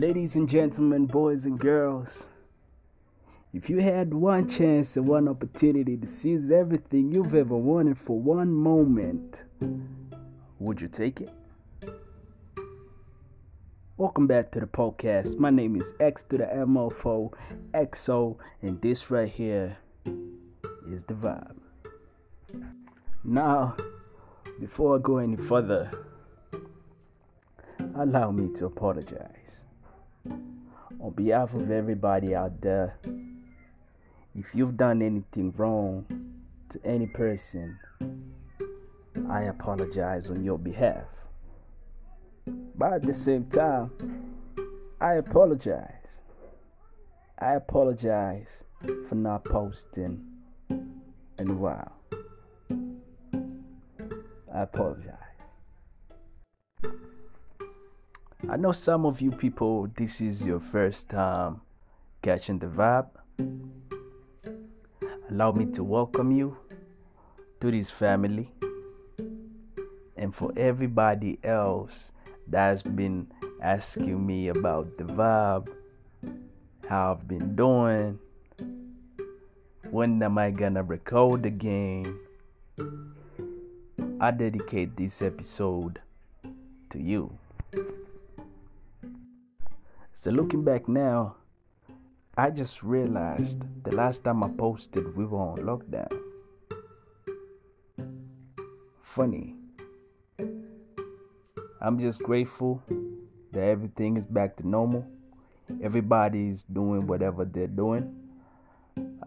Ladies and gentlemen, boys and girls, if you had one chance and one opportunity to seize everything you've ever wanted for one moment, would you take it? Welcome back to the podcast. My name is X to the MO4 XO, and this right here is the vibe. Now, before I go any further, allow me to apologize. On behalf of everybody out there, if you've done anything wrong to any person, I apologize on your behalf. But at the same time, I apologize. I apologize for not posting in a while. I apologize. I know some of you people, this is your first time catching the vibe. Allow me to welcome you to this family. And for everybody else that's been asking me about the vibe, how I've been doing, when am I gonna record again? I dedicate this episode to you. So looking back now, I just realized the last time I posted we were on lockdown. Funny. I'm just grateful that everything is back to normal. Everybody's doing whatever they're doing.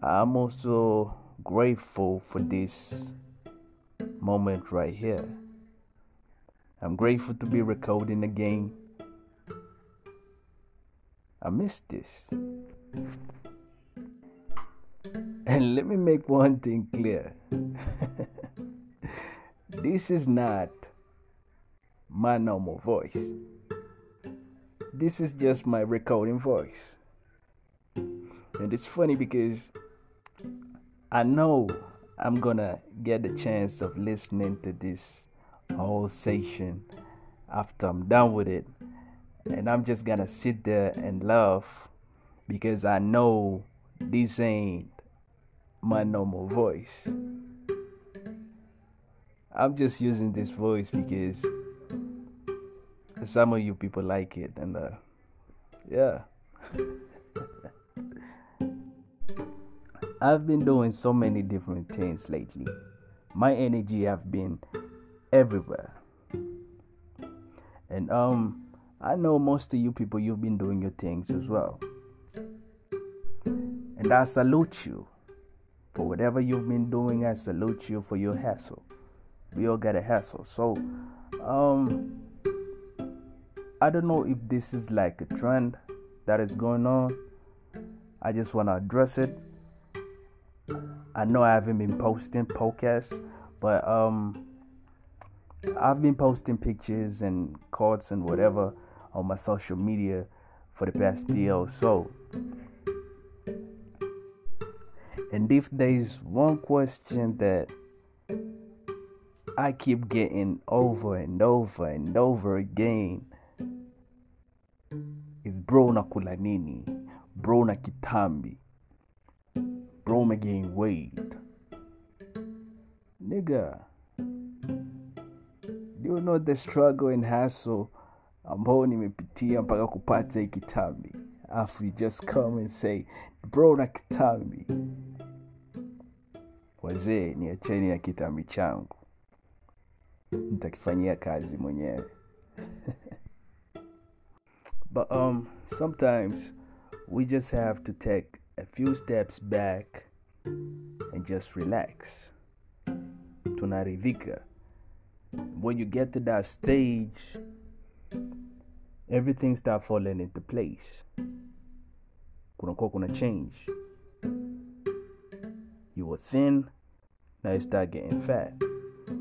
I'm also grateful for this moment right here. I'm grateful to be recording again. I missed this. And let me make one thing clear this is not my normal voice, this is just my recording voice. And it's funny because I know I'm gonna get the chance of listening to this whole session after I'm done with it. And I'm just gonna sit there and laugh because I know this ain't my normal voice. I'm just using this voice because some of you people like it, and uh, yeah. I've been doing so many different things lately. My energy have been everywhere. And um I know most of you people you've been doing your things as well. And I salute you for whatever you've been doing. I salute you for your hassle. We all got a hassle. So um I don't know if this is like a trend that is going on. I just want to address it I know I haven't been posting podcasts, but um, I've been posting pictures and quotes and whatever on my social media for the past year or so. And if there's one question that I keep getting over and over and over again, it's bro nakula nini, bro na kitambi bro gain weight. Nigga, you know the struggle and hassle ambao nimepitia mpaka kupata hii kitambi afu just come and say bro na kitambi wazee niacheni na kitambi changu nitakifanyia kazi mwenyewe but um sometimes we just have to take a few steps back and just relax. Tunaridhika. When you get to that stage, everything start falling into place. Kunakuwa kuna change. You were thin, now you start getting fat.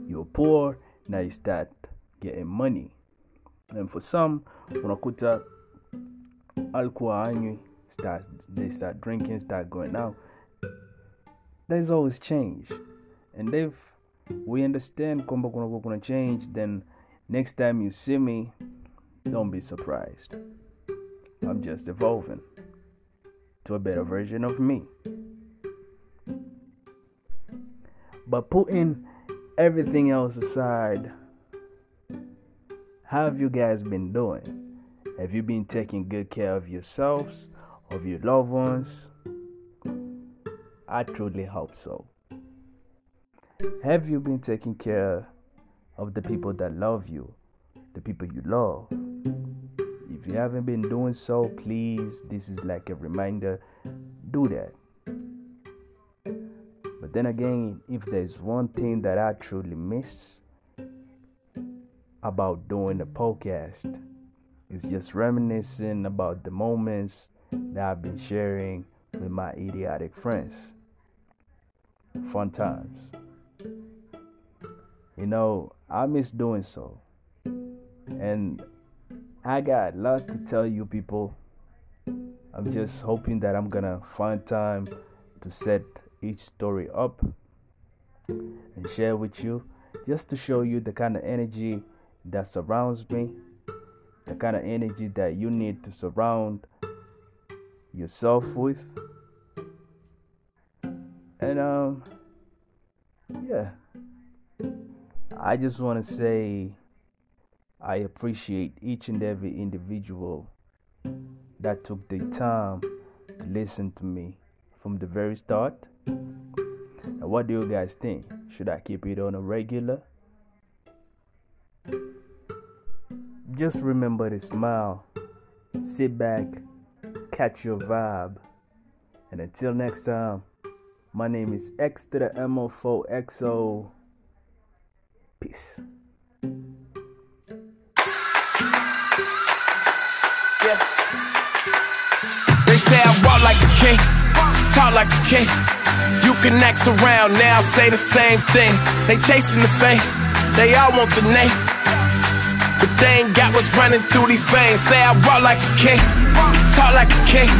You were poor, now you start getting money. And for some, unakuta alikuwa anywi start they start drinking, start going out. There's always change. And if we understand kwamba kuna change, then next time you see me, don't be surprised. I'm just evolving to a better version of me. But putting everything else aside, how have you guys been doing? Have you been taking good care of yourselves, of your loved ones? I truly hope so. Have you been taking care of the people that love you, the people you love? If you haven't been doing so, please, this is like a reminder do that. But then again, if there's one thing that I truly miss about doing the podcast, it's just reminiscing about the moments that I've been sharing with my idiotic friends. Fun times. You know, I miss doing so. And I got a lot to tell you people. I'm just hoping that I'm gonna find time to set each story up and share with you just to show you the kind of energy that surrounds me, the kind of energy that you need to surround yourself with. And um yeah. I just want to say I appreciate each and every individual that took the time to listen to me from the very start. Now, what do you guys think? Should I keep it on a regular? Just remember to smile, sit back, catch your vibe. And until next time, my name is X to the MO4XO. Peace. King, talk like a king. You can act around now, say the same thing. They chasing the fame, they all want the name. But they ain't got what's running through these veins. Say I walk like a king, talk like a king.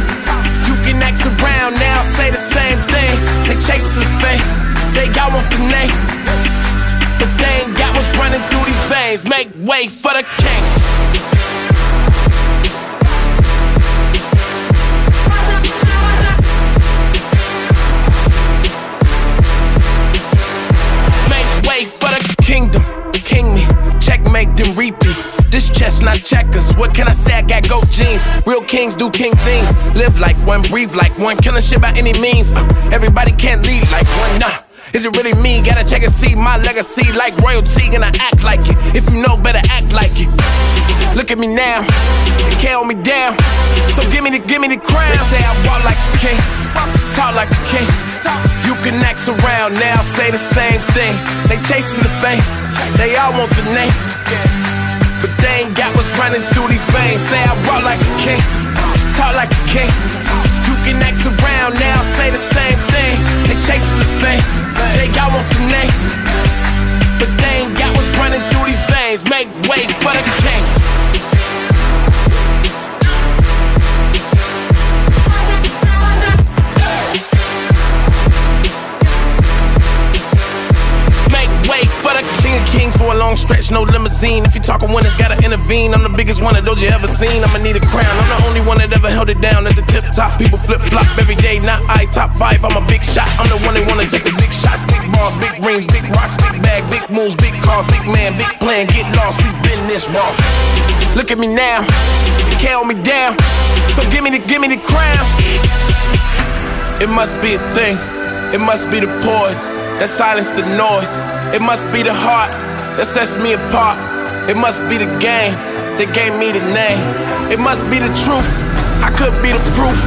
You can act around now, say the same thing. They chasing the fame, they all want the name. But they ain't got what's running through these veins. Make way for the king. Repeat. This chestnut checkers. What can I say? I got goat genes. Real kings do king things. Live like one, breathe like one. Killing shit by any means. Uh, everybody can't lead like one. Nah. Is it really me? Gotta check and see my legacy like royalty, and I act like it. If you know, better act like it. Look at me now, they can't hold me down. So give me the, give me the crown. They say I walk like a king, talk like a king. You can act around now, say the same thing. They chasing the fame, they all want the name. Ain't got what's running through these veins. Say I walk like a king, talk like a king. Long stretch, no limousine. If you talking winners, gotta intervene. I'm the biggest one of those you ever seen. I'ma need a crown. I'm the only one that ever held it down at the tip top. People flip flop every day, not I. Top five, I'm a big shot. I'm the one that wanna take the big shots, big balls, big rings, big rocks, big bag, big moves, big cars, big man, big plan. Get lost, we been this wrong. Look at me now, hold me down. So give me the, give me the crown. It must be a thing. It must be the poise that silence the noise. It must be the heart that sets me apart. It must be the game that gave me the name. It must be the truth. I could be the proof.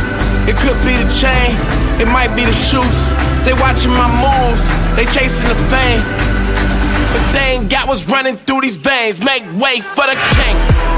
It could be the chain. It might be the shoes. They watching my moves. They chasing the fame. But they ain't got what's running through these veins. Make way for the king.